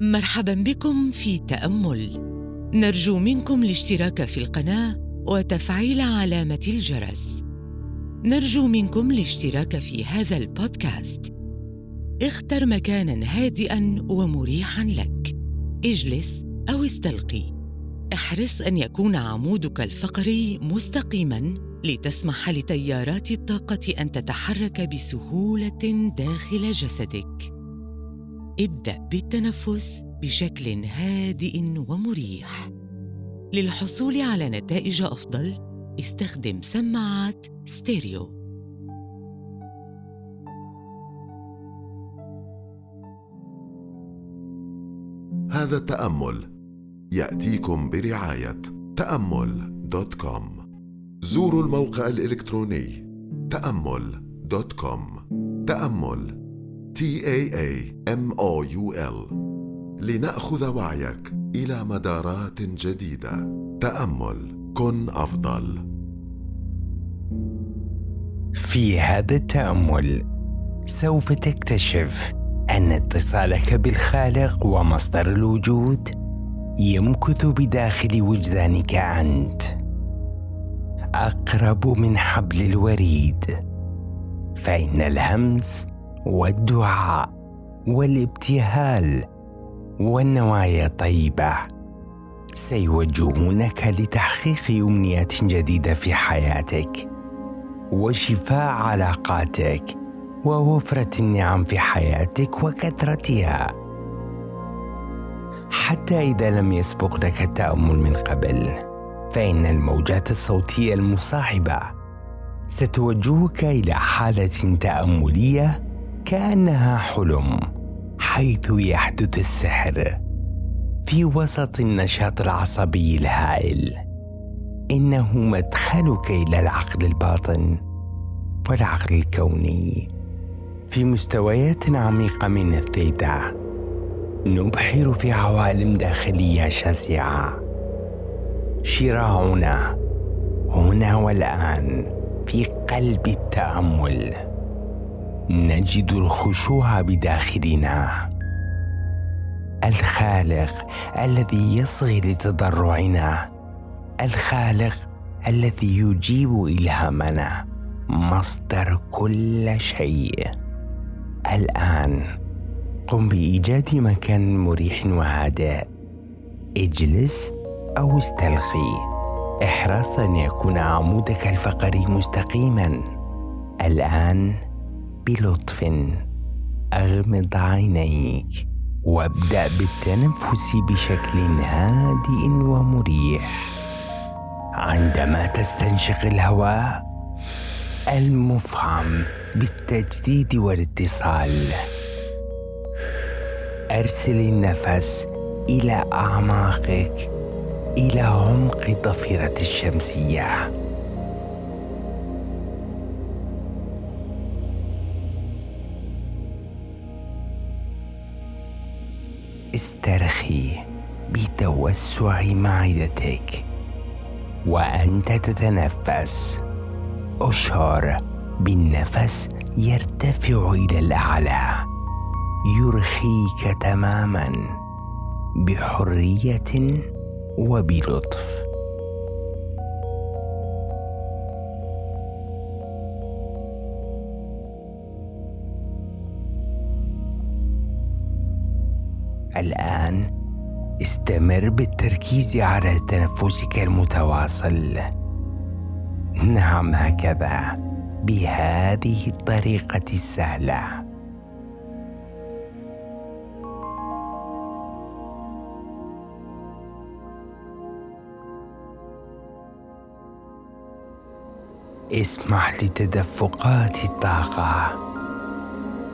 مرحبا بكم في تأمل. نرجو منكم الاشتراك في القناة وتفعيل علامة الجرس. نرجو منكم الاشتراك في هذا البودكاست. اختر مكانا هادئا ومريحا لك. اجلس أو استلقي. احرص أن يكون عمودك الفقري مستقيما لتسمح لتيارات الطاقة أن تتحرك بسهولة داخل جسدك. ابدأ بالتنفس بشكل هادئ ومريح. للحصول على نتائج أفضل استخدم سماعات ستيريو. هذا التأمل يأتيكم برعاية تأمل dot com. زوروا الموقع الإلكتروني تأمل دوت كوم. تأمل T A A M O U L. لنأخذ وعيك إلى مدارات جديدة. تأمل. كن أفضل. في هذا التأمل سوف تكتشف أن اتصالك بالخالق ومصدر الوجود يمكث بداخل وجدانك أنت. أقرب من حبل الوريد. فإن الهمس والدعاء والابتهال والنوايا الطيبة. سيوجهونك لتحقيق أمنيات جديدة في حياتك وشفاء علاقاتك ووفرة النعم في حياتك وكثرتها. حتى إذا لم يسبق لك التامل من قبل فإن الموجات الصوتية المصاحبة ستوجهك إلى حالة تأملية كأنها حلم حيث يحدث السحر في وسط النشاط العصبي الهائل. إنه مدخلك إلى العقل الباطن والعقل الكوني. في مستويات عميقة من الثيتا نبحر في عوالم داخلية شاسعة. شراعنا هنا والآن في قلب التأمل. نجد الخشوع بداخلنا. الخالق الذي يصغي لتضرعنا. الخالق الذي يجيب إلهامنا. مصدر كل شيء. الآن قم بإيجاد مكان مريح وهادئ اجلس أو استلقي. احرص ان يكون عمودك الفقري مستقيما. الآن بلطف أغمض عينيك وابدأ بالتنفس بشكل هادئ ومريح. عندما تستنشق الهواء المفعم بالتجديد والاتصال. أرسل النفس إلى أعماقك إلى عمق الضفيره الشمسية. استرخي بتوسع معدتك وأنت تتنفس. أشعر بالنفس يرتفع إلى الأعلى. يرخيك تماما بحرية وبلطف. الآن استمر بالتركيز على تنفسك المتواصل. نعم هكذا. بهذه الطريقة السهلة. اسمح لتدفقات الطاقة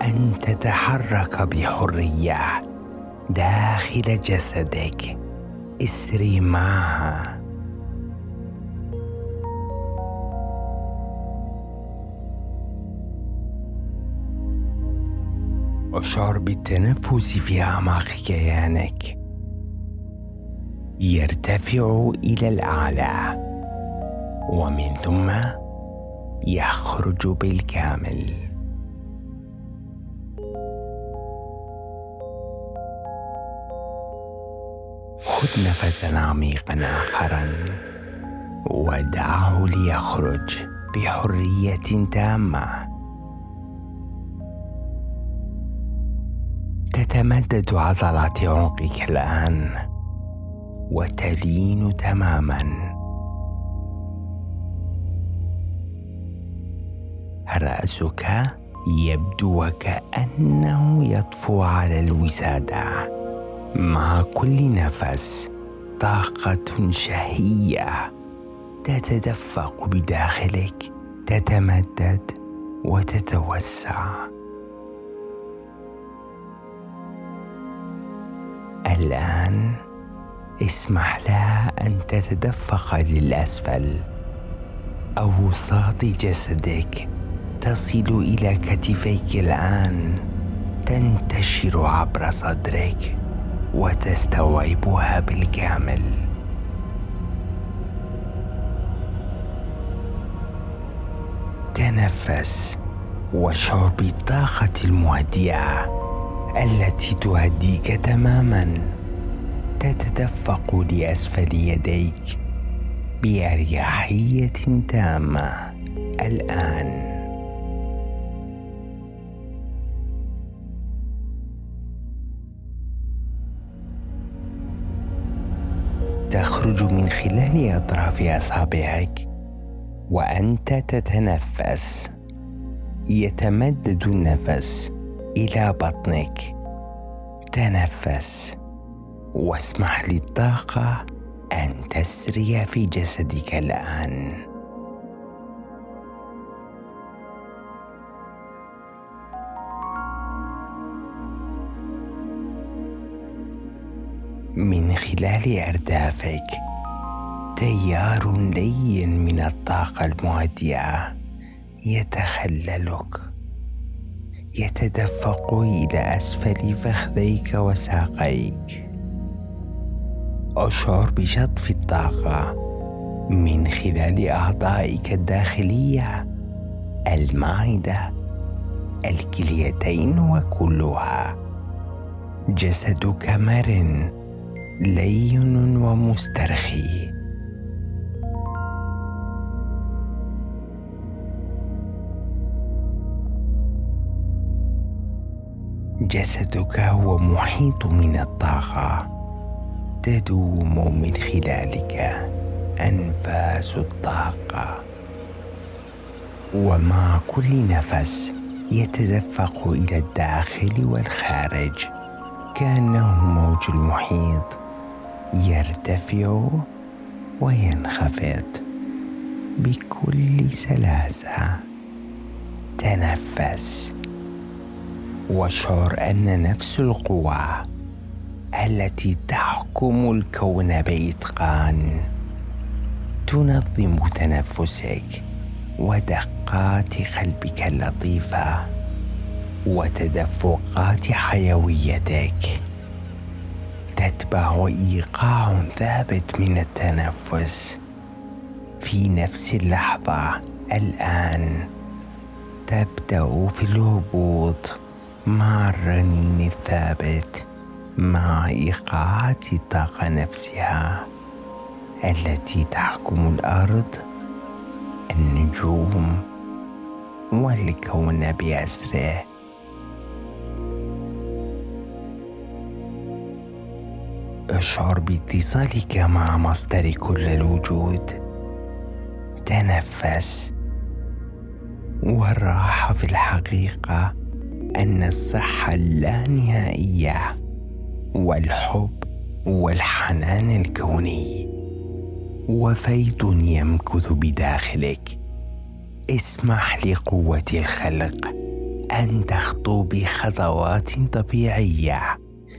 أن تتحرك بحرية. داخل جسدك. اسري معها. اشعر بالتنفس في اعماق كيانك يرتفع إلى الأعلى. ومن ثم يخرج بالكامل. خذ نفسا عميقا آخرا ودعه ليخرج بحرية تامة. تتمدد عضلات عنقك الآن وتلين تماما. رأسك يبدو وكأنه يطفو على الوسادة. مع كل نفس طاقة شهية تتدفق بداخلك تتمدد وتتوسع. الآن اسمح لها أن تتدفق للأسفل. أوساط جسدك تصل إلى كتفيك الآن تنتشر عبر صدرك. وتستوعبها بالكامل. تنفس واشعر بالطاقه المهدئة التي تهديك تماما. تتدفق لأسفل يديك بأريحية تامة. الآن تخرج من خلال أطراف اصابعك وأنت تتنفس. يتمدد النفس إلى بطنك. تنفس واسمح للطاقة أن تسري في جسدك الآن. من خلال أردافك. تيار لين من الطاقة المهدئة. يتخللك. يتدفق إلى أسفل فخذيك وساقيك. أشعر بشطف الطاقة. من خلال أعضائك الداخلية. المعده الكليتين وكلها. جسدك مرن. لين ومسترخي. جسدك هو محيط من الطاقة تدوم من خلالك أنفاس الطاقة. ومع كل نفس يتدفق إلى الداخل والخارج كأنه موج المحيط. يرتفع وينخفض بكل سلاسة. تنفس. واشعر أن نفس القوى التي تحكم الكون بإتقان تنظم تنفسك ودقات قلبك اللطيفة وتدفقات حيويتك. تتبع إيقاع ثابت من التنفس في نفس اللحظة. الآن تبدأ في الهبوط. مع الرنين الثابت؟ مع إيقاعات الطاقه نفسها التي تحكم الأرض؟ النجوم والكون بأسره. اشعر باتصالك مع مصدر كل الوجود. تنفس. والراحة في الحقيقة أن الصحة اللانهائية والحب والحنان الكوني. وفيض يمكث بداخلك. اسمح لقوة الخلق أن تخطو بخطوات طبيعية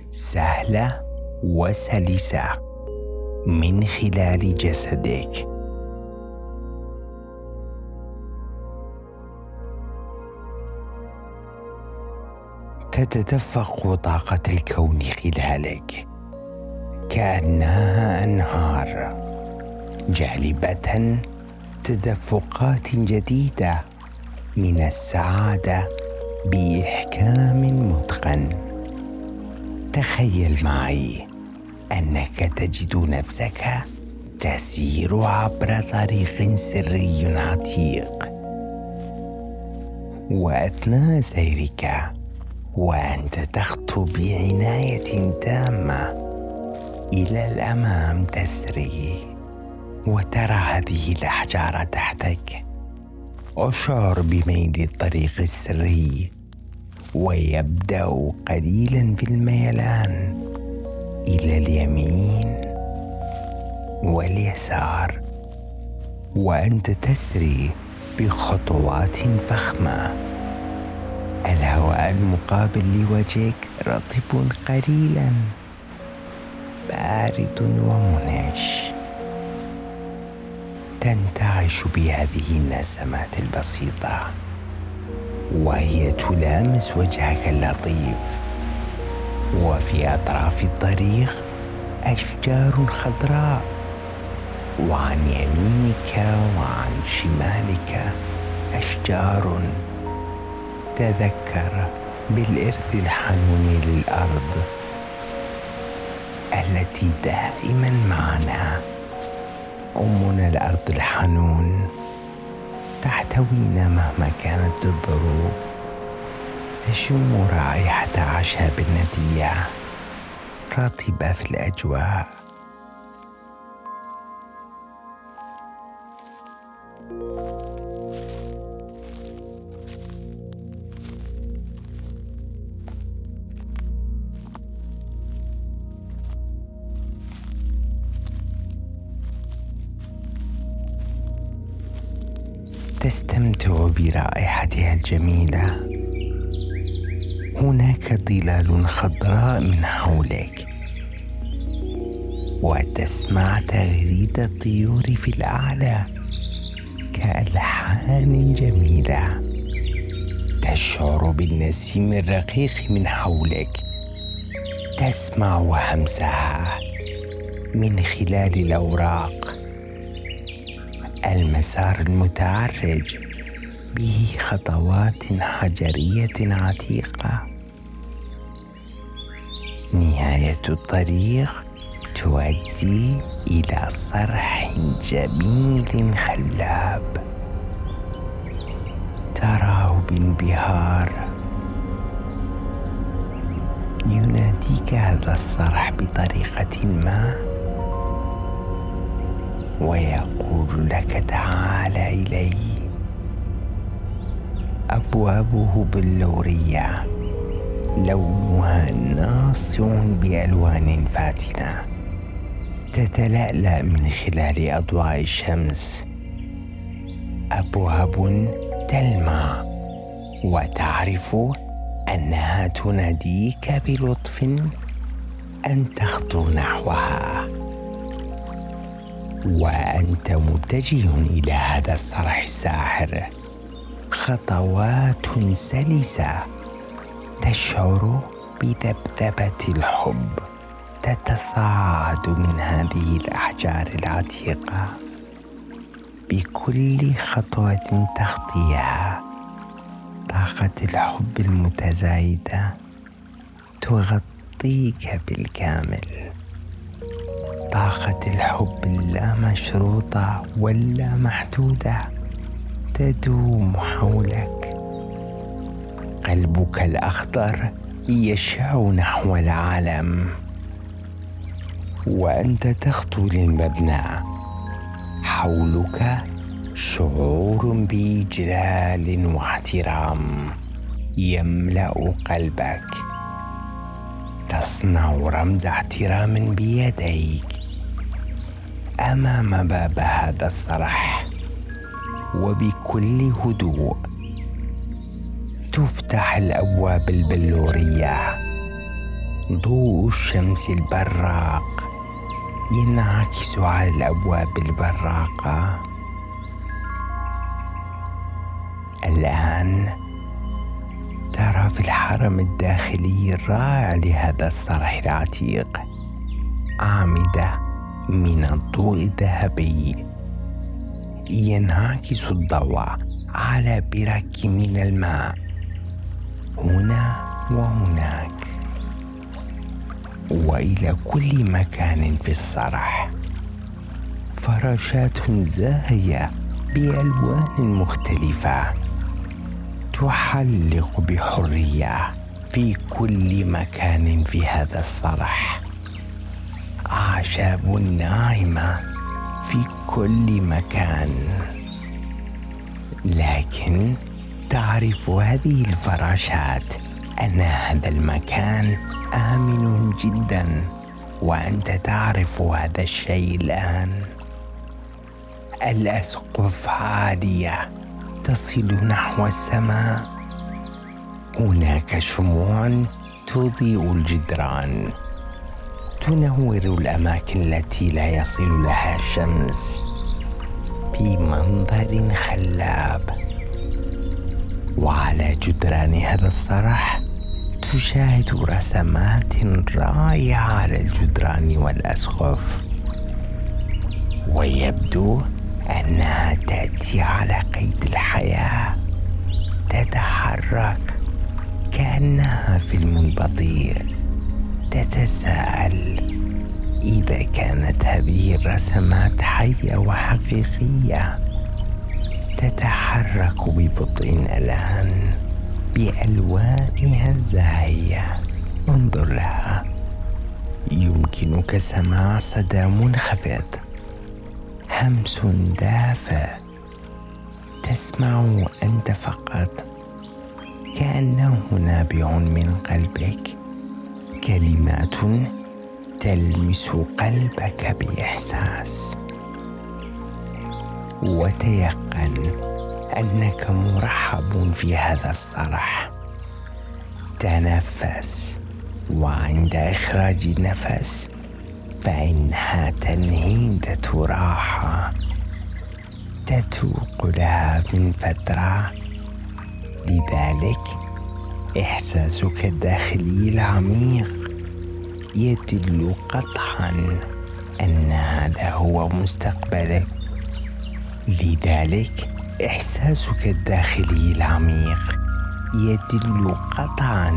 سهلة وسلسة من خلال جسدك. تتدفق طاقة الكون خلالك. كأنها أنهار جالبة تدفقات جديدة من السعادة بإحكام متقن. تخيل معي أنك تجد نفسك تسير عبر طريق سري عتيق. وأثناء سيرك وأنت تخطو بعناية تامة إلى الأمام تسري وترى هذه الأحجار تحتك. اشعر بميل الطريق السري ويبدأ قليلا في الميلان. إلى اليمين واليسار وأنت تسري بخطوات فخمة. الهواء المقابل لوجهك رطب قليلا بارد ومنعش. تنتعش بهذه النسمات البسيطة وهي تلامس وجهك اللطيف. وفي أطراف الطريق أشجار خضراء وعن يمينك وعن شمالك أشجار تذكر بالإرث الحنون للأرض التي دائما معنا. أمنا الأرض الحنون تحتوينا مهما كانت الظروف. تشم رائحة اعشاب النديه رطبه في الأجواء. تستمتع برائحتها الجميلة. هناك ظلال خضراء من حولك. وتسمع تغريد الطيور في الأعلى كألحان جميلة تشعر بالنسيم الرقيق من حولك. تسمع همسها من خلال الأوراق. المسار المتعرج به خطوات حجرية عتيقة. نهاية الطريق تؤدي إلى صرح جميل خلاب. تراه بانبهار يناديك هذا الصرح بطريقة ما؟ ويقول لك تعال إلي. أبوابه بلوريه لونها ناصع بألوان فاتنة. تتلألأ من خلال أضواء الشمس. أبواب تلمع. وتعرف أنها تناديك بلطف أن تخطو نحوها. وأنت متجه إلى هذا الصرح الساحر. خطوات سلسة. تشعر بذبذبه الحب تتصاعد من هذه الأحجار العتيقة. بكل خطوة تخطيها طاقة الحب المتزايدة تغطيك بالكامل. طاقة الحب اللامشروطة واللا محدودة تدوم حولك. قلبك الأخضر يشع نحو العالم. وأنت تخطو للمبنى. حولك شعور بإجلال واحترام. يملأ قلبك. تصنع رمز احترام بيديك. أمام باب هذا الصرح. وبكل هدوء. تفتح الأبواب البلورية. ضوء الشمس البراق ينعكس على الأبواب البراقة. الآن ترى في الحرم الداخلي الرائع لهذا الصرح العتيق اعمده من الضوء الذهبي. ينعكس الضوء على برك من الماء. هنا وهناك. وإلى كل مكان في السرح فراشات زاهية بألوان مختلفة. تحلق بحرية في كل مكان في هذا السرح أعشاب ناعمة في كل مكان. لكن تعرف هذه الفراشات أن هذا المكان آمن جدا وأنت تعرف هذا الشيء الآن. الأسقف عالية تصل نحو السماء. هناك شموع تضيء الجدران. تنور الأماكن التي لا يصل لها الشمس في منظر خلاب. وعلى جدران هذا الصرح تشاهد رسمات رائعة على الجدران والأسقف. ويبدو أنها تأتي على قيد الحياة تتحرك كأنها فيلم بطيء تتساءل إذا كانت هذه الرسمات حية وحقيقية. تتحرك ببطء الآن بألوانها الزاهية. انظر لها. يمكنك سماع صدى منخفض همس دافئ. تسمع أنت فقط. كأنه نابع من قلبك. كلمات تلمس قلبك بإحساس. وتيقن أنك مرحب في هذا الصرح. تنفس وعند إخراج النفس فإنها تنهيده راحه تتوق لها من فترة. لذلك إحساسك الداخلي العميق يدل قطعا أن هذا هو مستقبلك. لذلك إحساسك الداخلي العميق يدل قطعا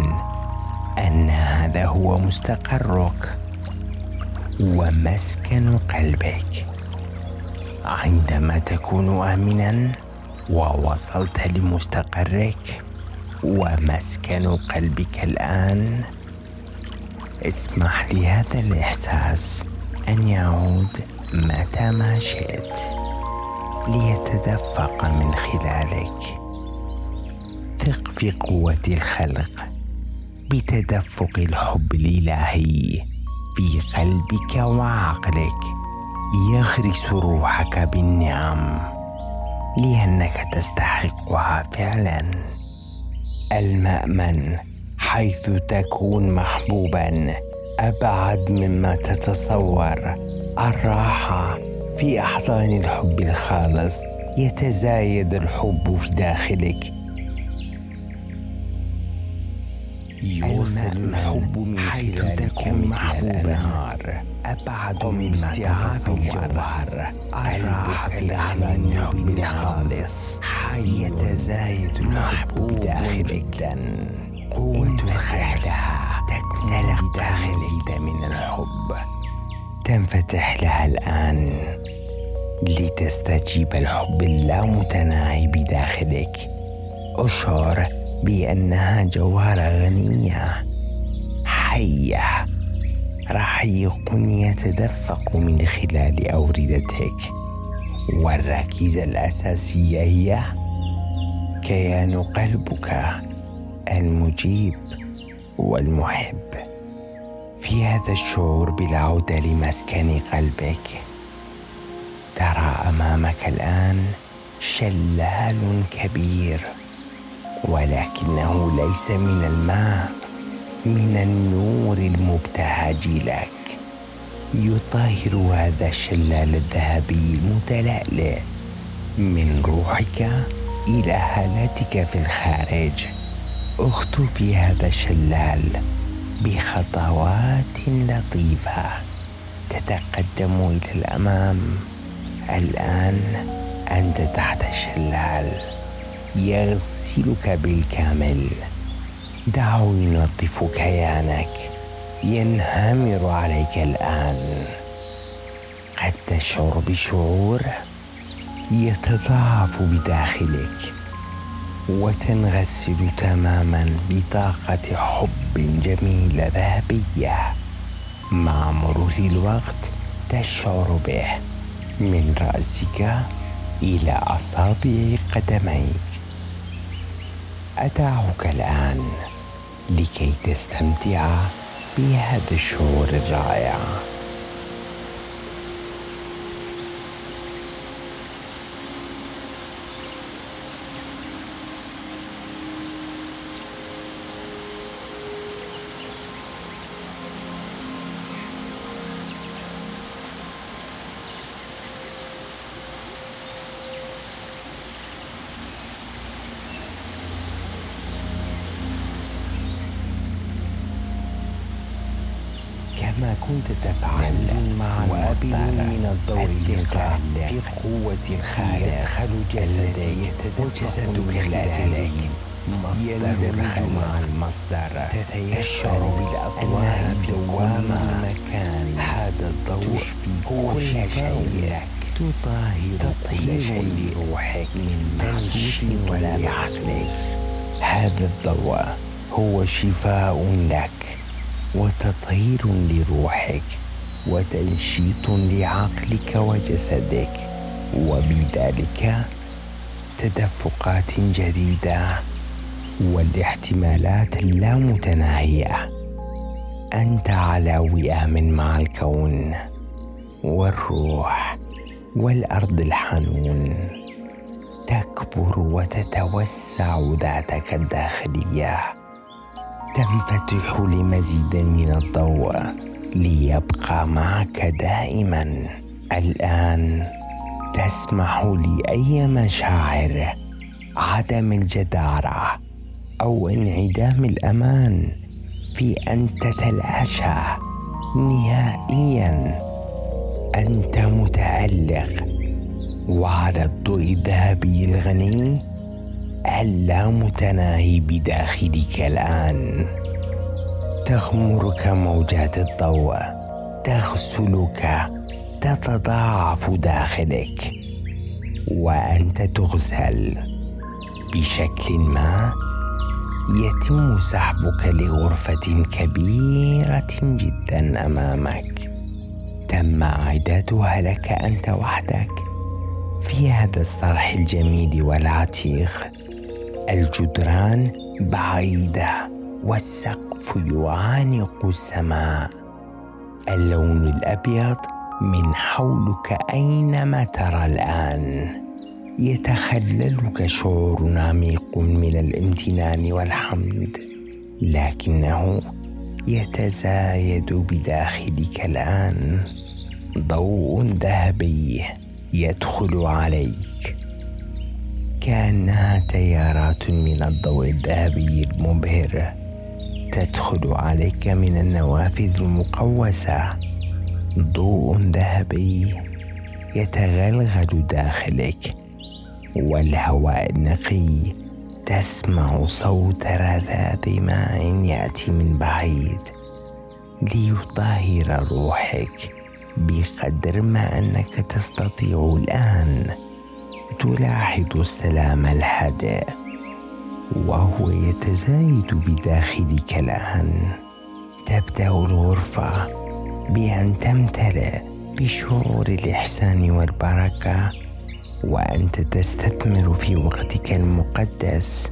أن هذا هو مستقرك ومسكن قلبك. عندما تكون امنا ووصلت لمستقرك ومسكن قلبك الآن اسمح لهذا الإحساس أن يعود متى ما شئت. ليتدفق من خلالك. ثق في قوة الخلق بتدفق الحب الإلهي في قلبك وعقلك. يغرس روحك بالنعم لأنك تستحقها فعلا. المأمن حيث تكون محبوبا أبعد مما تتصور. الراحة في أحضان الحب الخالص يتزايد الحب في داخلك. يوصل الحب من حيث تكون محبوبا. أبعد من استيعاب الجوهر. الراحة في أحضان الحب الخالص. يتزايد الحب بداخلك. قوة لها تكون تلقى من الحب. تنفتح لها الآن لتستجيب الحب اللامتناهي بداخلك. أشعر بأنها جوهرة غنية حية رحيق يتدفق من خلال أوردتك. والركيزة الأساسية هي كيان قلبك المجيب والمحب. في هذا الشعور بالعودة لمسكن قلبك ترى أمامك الآن شلال كبير ولكنه ليس من الماء من النور المبتهج لك. يطهر هذا الشلال الذهبي المتلألئ من روحك إلى هالتك في الخارج. اخطو في هذا الشلال. بخطوات لطيفة تتقدم إلى الأمام. الآن أنت تحت الشلال. يغسلك بالكامل. دعه ينظف كيانك. ينهمر عليك الآن. قد تشعر بشعور يتضاعف بداخلك. وتنغسل تماما بطاقة حب جميلة ذهبية مع مرور الوقت تشعر به من رأسك إلى أصابع قدميك. أدعوك الآن لكي تستمتع بهذا الشعور الرائع. كنت تفعل مع المصدر من الضوء الثقة في قوة الخالق يدخل جسدك وجسدك خلالك. مصدر مع المصدر. تشعر بالأضواء دوام مكان. هذا الضوء تشفي كل شيء. لك تطهر تطهير لروحك من محسوس ولا محسوس هذا الضوء هو شفاء لك. وتطهير لروحك وتنشيط لعقلك وجسدك وبذلك تدفقات جديدة والاحتمالات اللامتناهيه أنت على وئام مع الكون والروح والأرض الحنون. تكبر وتتوسع ذاتك الداخلية. تنفتح لمزيد من الضوء ليبقى معك دائما؟ الآن تسمح لأي مشاعر عدم الجدارة أو انعدام الأمان في أن تتلاشى نهائيا. أنت متألق وعلى الضوء الذهبي الغني. اللامتناهي بداخلك الآن. تغمرك موجات الضوء. تغسلك. تتضاعف داخلك. وأنت تغسل. بشكل ما يتم سحبك لغرفة كبيرة جدا أمامك. تم اعدادها لك أنت وحدك. في هذا الصرح الجميل والعتيق الجدران بعيده والسقف يعانق السماء. اللون الأبيض من حولك أينما ترى الآن. يتخللك شعور عميق من الامتنان والحمد لكنه يتزايد بداخلك الآن. ضوء ذهبي يدخل عليك. كأنها تيارات من الضوء الذهبي المبهر تدخل عليك من النوافذ المقوسة. ضوء ذهبي يتغلغل داخلك والهواء النقي تسمع صوت رذاذ ماء يأتي من بعيد ليطهر روحك بقدر ما أنك تستطيع الآن. تلاحظ السلام الهادئ وهو يتزايد بداخلك الان تبدأ الغرفة بأن تمتلئ بشعور الإحسان والبركة وأنت تستثمر في وقتك المقدس.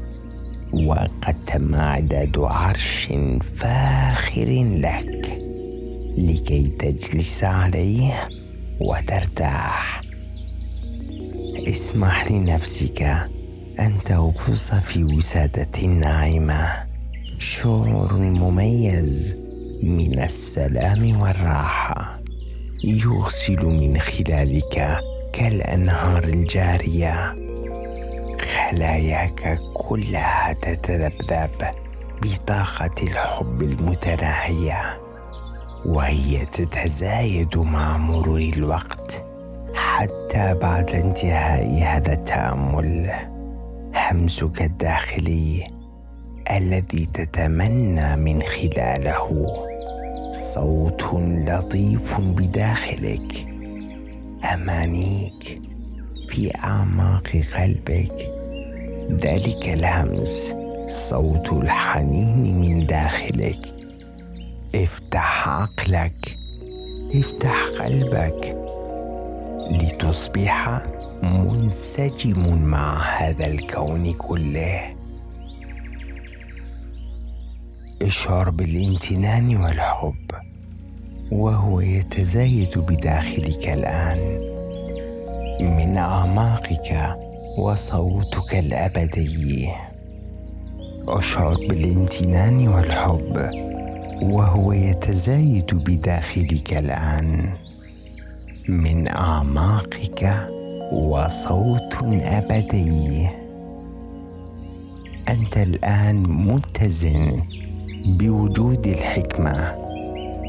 وقد تم إعداد عرش فاخر لك لكي تجلس عليه وترتاح. اسمح لنفسك أن تغوص في وسادة ناعمه شعور مميز من السلام والراحة يغسل من خلالك كالأنهار الجارية. خلاياك كلها تتذبذب بطاقة الحب المتناهية وهي تتزايد مع مرور الوقت. حتى بعد انتهاء هذا التأمل همسك الداخلي الذي تتمنى من خلاله. صوت لطيف بداخلك. أمانيك في أعماق قلبك. ذلك الهمس صوت الحنين من داخلك. افتح عقلك افتح قلبك. لتصبح منسجم مع هذا الكون كله. اشعر بالامتنان والحب وهو يتزايد بداخلك الآن. من أعماقك وصوتك الأبدي. اشعر بالامتنان والحب وهو يتزايد بداخلك الآن. من أعماقك وصوت أبدي. أنت الآن متزن بوجود الحكمة.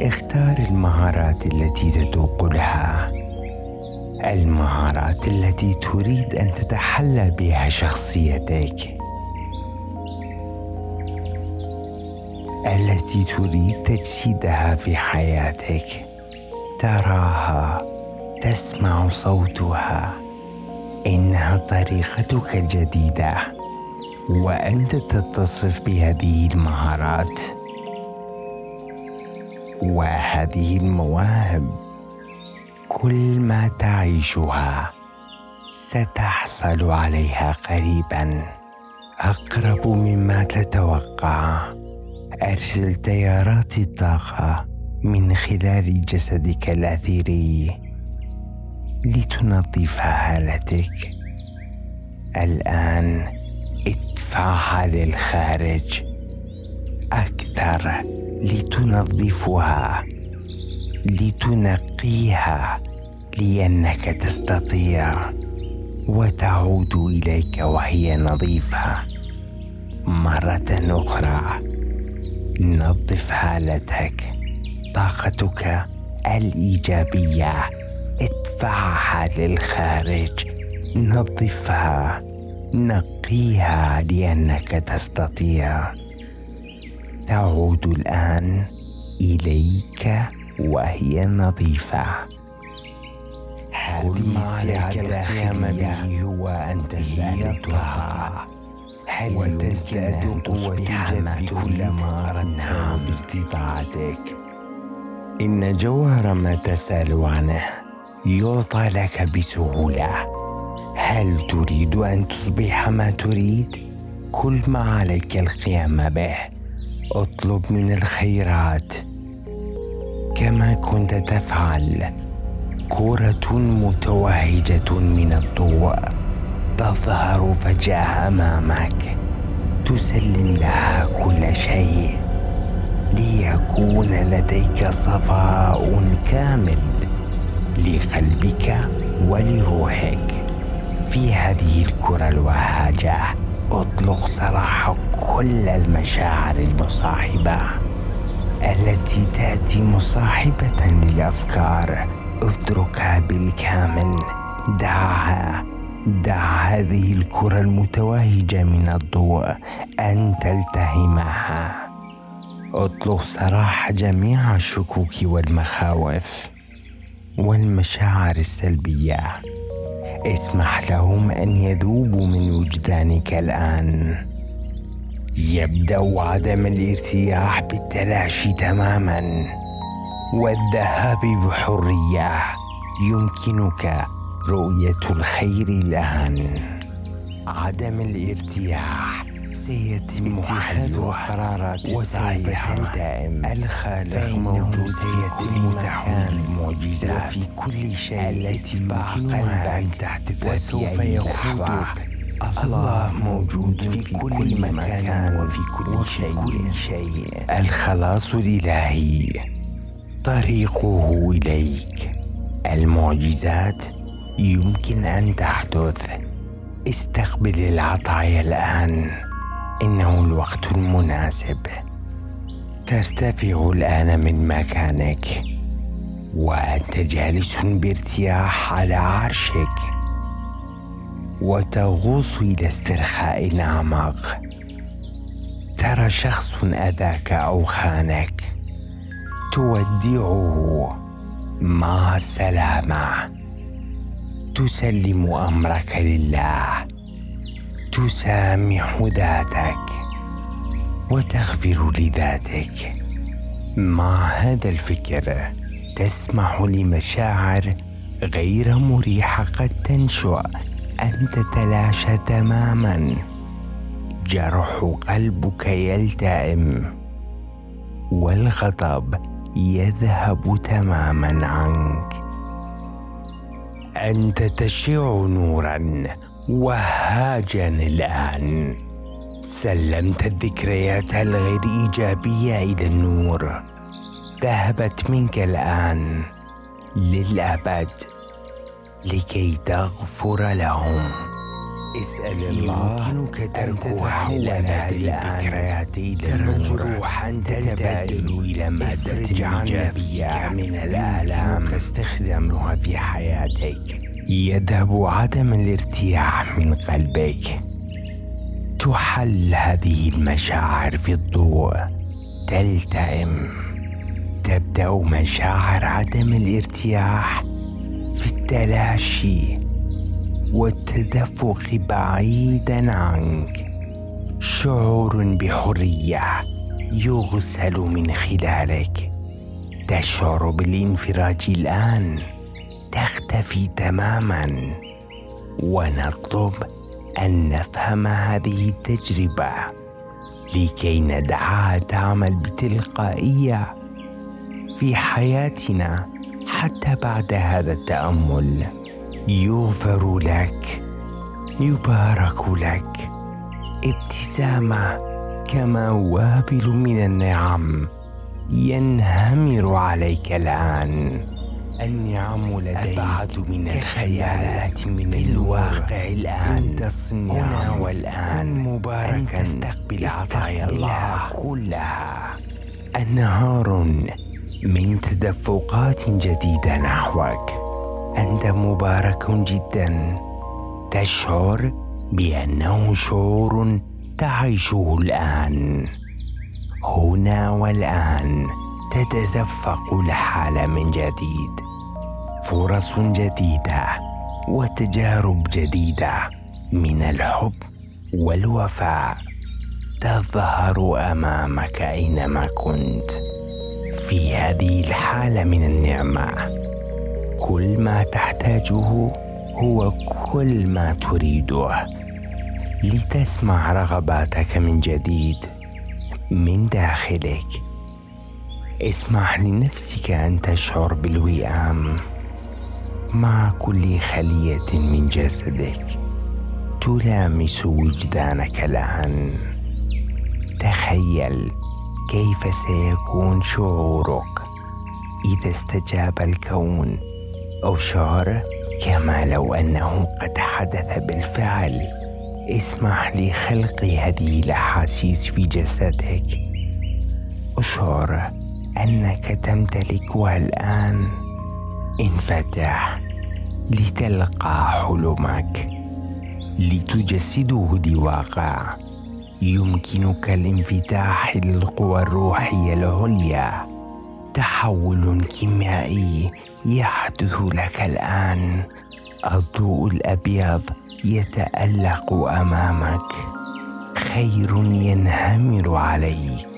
اختار المهارات التي تذوق لها المهارات التي تريد أن تتحلى بها شخصيتك. التي تريد تجسيدها في حياتك. تراها. تسمع صوتها. إنها طريقتك الجديدة وأنت تتصف بهذه المهارات. وهذه المواهب كل ما تعيشها ستحصل عليها قريبا. أقرب مما تتوقع أرسل تيارات الطاقة من خلال جسدك الاثيري لتنظف هالتك الآن ادفعها للخارج. أكثر لتنظفها. لتنقيها. لأنك تستطيع وتعود إليك وهي نظيفة. مرة أخرى نظف حالتك. طاقتك الإيجابية. ادفعها للخارج. نظفها نقيها لأنك تستطيع. تعود الآن إليك وهي نظيفة. كل ما عليك القيام به هو ان تسال الطاقه هل وتزداد قوة ما كل ما أردته باستطاعتك؟ إن جوهر ما تسأل عنه. يعطى لك بسهولة. هل تريد أن تصبح ما تريد؟ كل ما عليك القيام به. اطلب من الخيرات. كما كنت تفعل. كرة متوهجة من الضوء تظهر فجأة أمامك. تسلم لها كل شيء ليكون لديك صفاء كامل. لقلبك ولروحك. في هذه الكرة الوهاجة أطلق سراح كل المشاعر المصاحبة التي تأتي مصاحبة للأفكار. اتركها بالكامل. دعها. دع هذه الكرة المتوهجة من الضوء أن تلتهمها. أطلق سراح جميع الشكوك والمخاوف. والمشاعر السلبية. اسمح لهم أن يذوبوا من وجدانك الآن. يبدأ عدم الارتياح بالتلاشي تماما. والذهاب بحرية. يمكنك رؤية الخير الآن. عدم الارتياح. سيتم اتخاذ قرارات الصحيحة الدائم الخالق موجود في كل مكان المعجزات وفي كل شيء التي يمكنها أن تحدث وسوف يقودك الله موجود في كل مكان وفي كل شيء, كل شيء. الخلاص الإلهي. طريقه إليك. المعجزات يمكن أن تحدث. استقبل العطايا الآن. إنه الوقت المناسب. ترتفع الآن من مكانك وأنت جالس بارتياح على عرشك. وتغوص إلى استرخاء أعمق ترى شخص أذاك أو خانك. تودعه مع السلامه تسلم أمرك لله. تسامح ذاتك وتغفر لذاتك. مع هذا الفكر؟ تسمح لمشاعر غير مريحة قد تنشأ. ان تتلاشى تماما. جرح قلبك يلتئم. والغضب يذهب تماما عنك. أنت تشع نورا. وهاجا الآن. سلمت الذكريات الغير إيجابية إلى النور. ذهبت منك الآن للأبد لكي تغفر لهم. اسأل الله يمكنك تركها لنا الذكريات ترى جروحا تتبادل إلى مادة إيجابية من الآلام. استخدامها في حياتك. يذهب عدم الارتياح من قلبك. تحل هذه المشاعر في الضوء. تلتئم. تبدأ مشاعر عدم الارتياح في التلاشي والتدفق بعيدا عنك. شعور بحرية يغسل من خلالك. تشعر بالانفراج الآن. تختفي تماما ونطلب أن نفهم هذه التجربة لكي ندعها تعمل بتلقائيه في حياتنا حتى بعد هذا التأمل. يغفر لك يبارك لك. ابتسامة كما وابل من النعم ينهمر عليك الآن. النعم لديك أبعد من الخيالات من الواقع الآن. تصنع هنا والآن. مباركا أن تستقبل عطايا الله كلها. أنهار من تدفقات جديدة نحوك. أنت مبارك جدا. تشعر بأنه شعور تعيشه الآن. هنا والآن. تتدفق الحالة من جديد. فرص جديدة وتجارب جديدة من الحب والوفاء تظهر أمامك أينما كنت. في هذه الحالة من النعمة كل ما تحتاجه هو كل ما تريده. لتسمع رغباتك من جديد من داخلك. اسمح لنفسك أن تشعر بالوئام مع كل خلية من جسدك. تلامس وجدانك الآن. تخيل كيف سيكون شعورك إذا استجاب الكون أو شعر كما لو أنه قد حدث بالفعل. اسمح لخلق هذه الأحاسيس في جسدك. أشعر أنك تمتلكها الان انفتح لتلقى حلمك لتجسده لواقع يمكنك الانفتاح للقوى الروحية العليا. تحول كيميائي يحدث لك الآن. الضوء الأبيض يتألق أمامك. خير ينهمر عليك.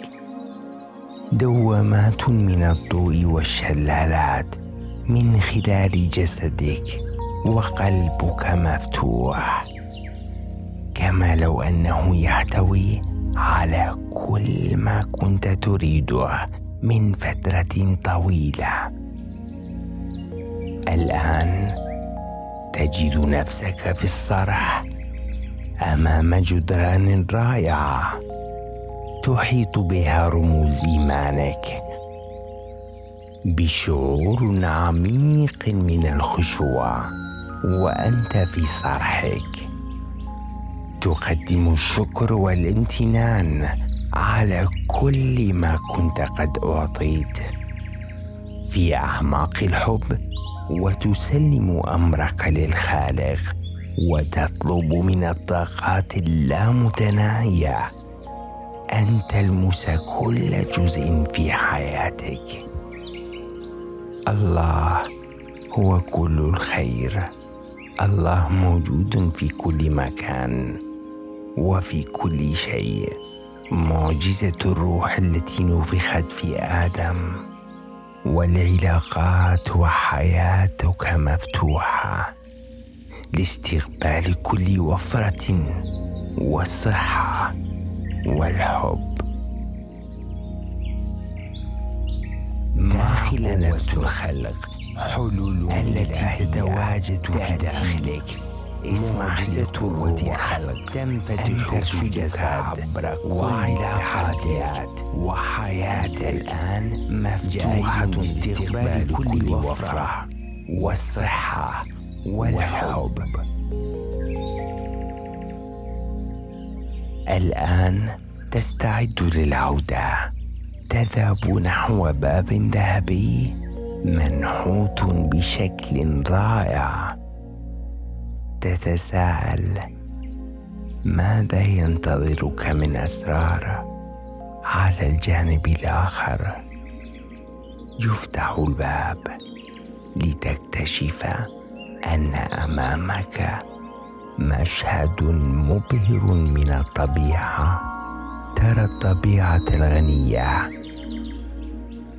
دوامات من الضوء والشلالات من خلال جسدك وقلبك مفتوح. كما لو أنه يحتوي على كل ما كنت تريده من فترة طويلة. الآن تجد نفسك في الصرح أمام جدران رائعه تحيط بها رموز إيمانك. بشعور عميق من الخشوع وأنت في صرحك. تقدم الشكر والامتنان على كل ما كنت قد أعطيت. في أعماق الحب وتسلم أمرك للخالق وتطلب من الطاقات اللامتناهية ان تلمس كل جزء في حياتك. الله هو كل الخير. الله موجود في كل مكان وفي كل شيء. معجزة الروح التي نفخت في آدم والعلاقات وحياتك مفتوحة لاستقبال كل وفرة والصحه والحب. داخل نفس الخلق؟ حلول التي تتواجد في داخلك؟ معجزة قوة الخلق. تنفتح في جسد. عبر وعلاقات وحياة الآن مفتوحة لاستقبال كل وفرة. والصحة والحب. الآن تستعد للعودة. تذهب نحو باب ذهبي منحوت بشكل رائع. تتساءل ماذا ينتظرك من أسرار على الجانب الآخر؟ يفتح الباب لتكتشف أن أمامك مشهد مبهر من الطبيعة. ترى الطبيعة الغنية.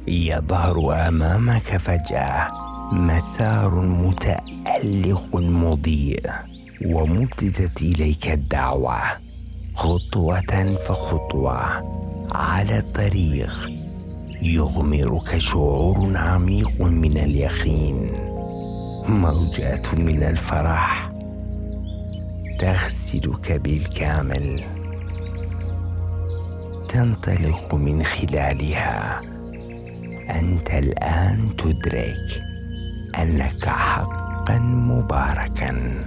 يظهر أمامك فجأة مسار متألق مضيء ومبتدت إليك الدعوة. خطوة فخطوة على الطريق. يغمرك شعور عميق من اليقين. موجات من الفرح. تغسلك بالكامل تنطلق من خلالها. أنت الآن تدرك أنك حقا مباركا.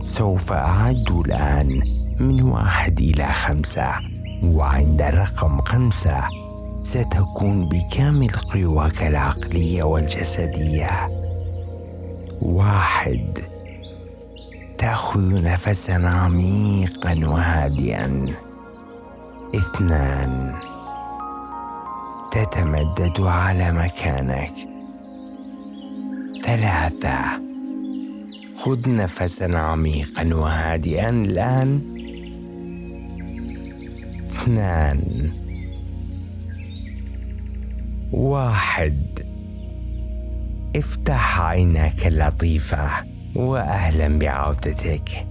سوف أعد الآن من واحد إلى خمسة. وعند الرقم خمسة ستكون بكامل قواك العقلية والجسدية. واحد تاخذ نفسا عميقا وهادئا. اثنان. تتمدد على مكانك. ثلاثة. خذ نفسا عميقا وهادئا الآن. اثنان. واحد. افتح عينك اللطيفة. وأهلا بعودتك.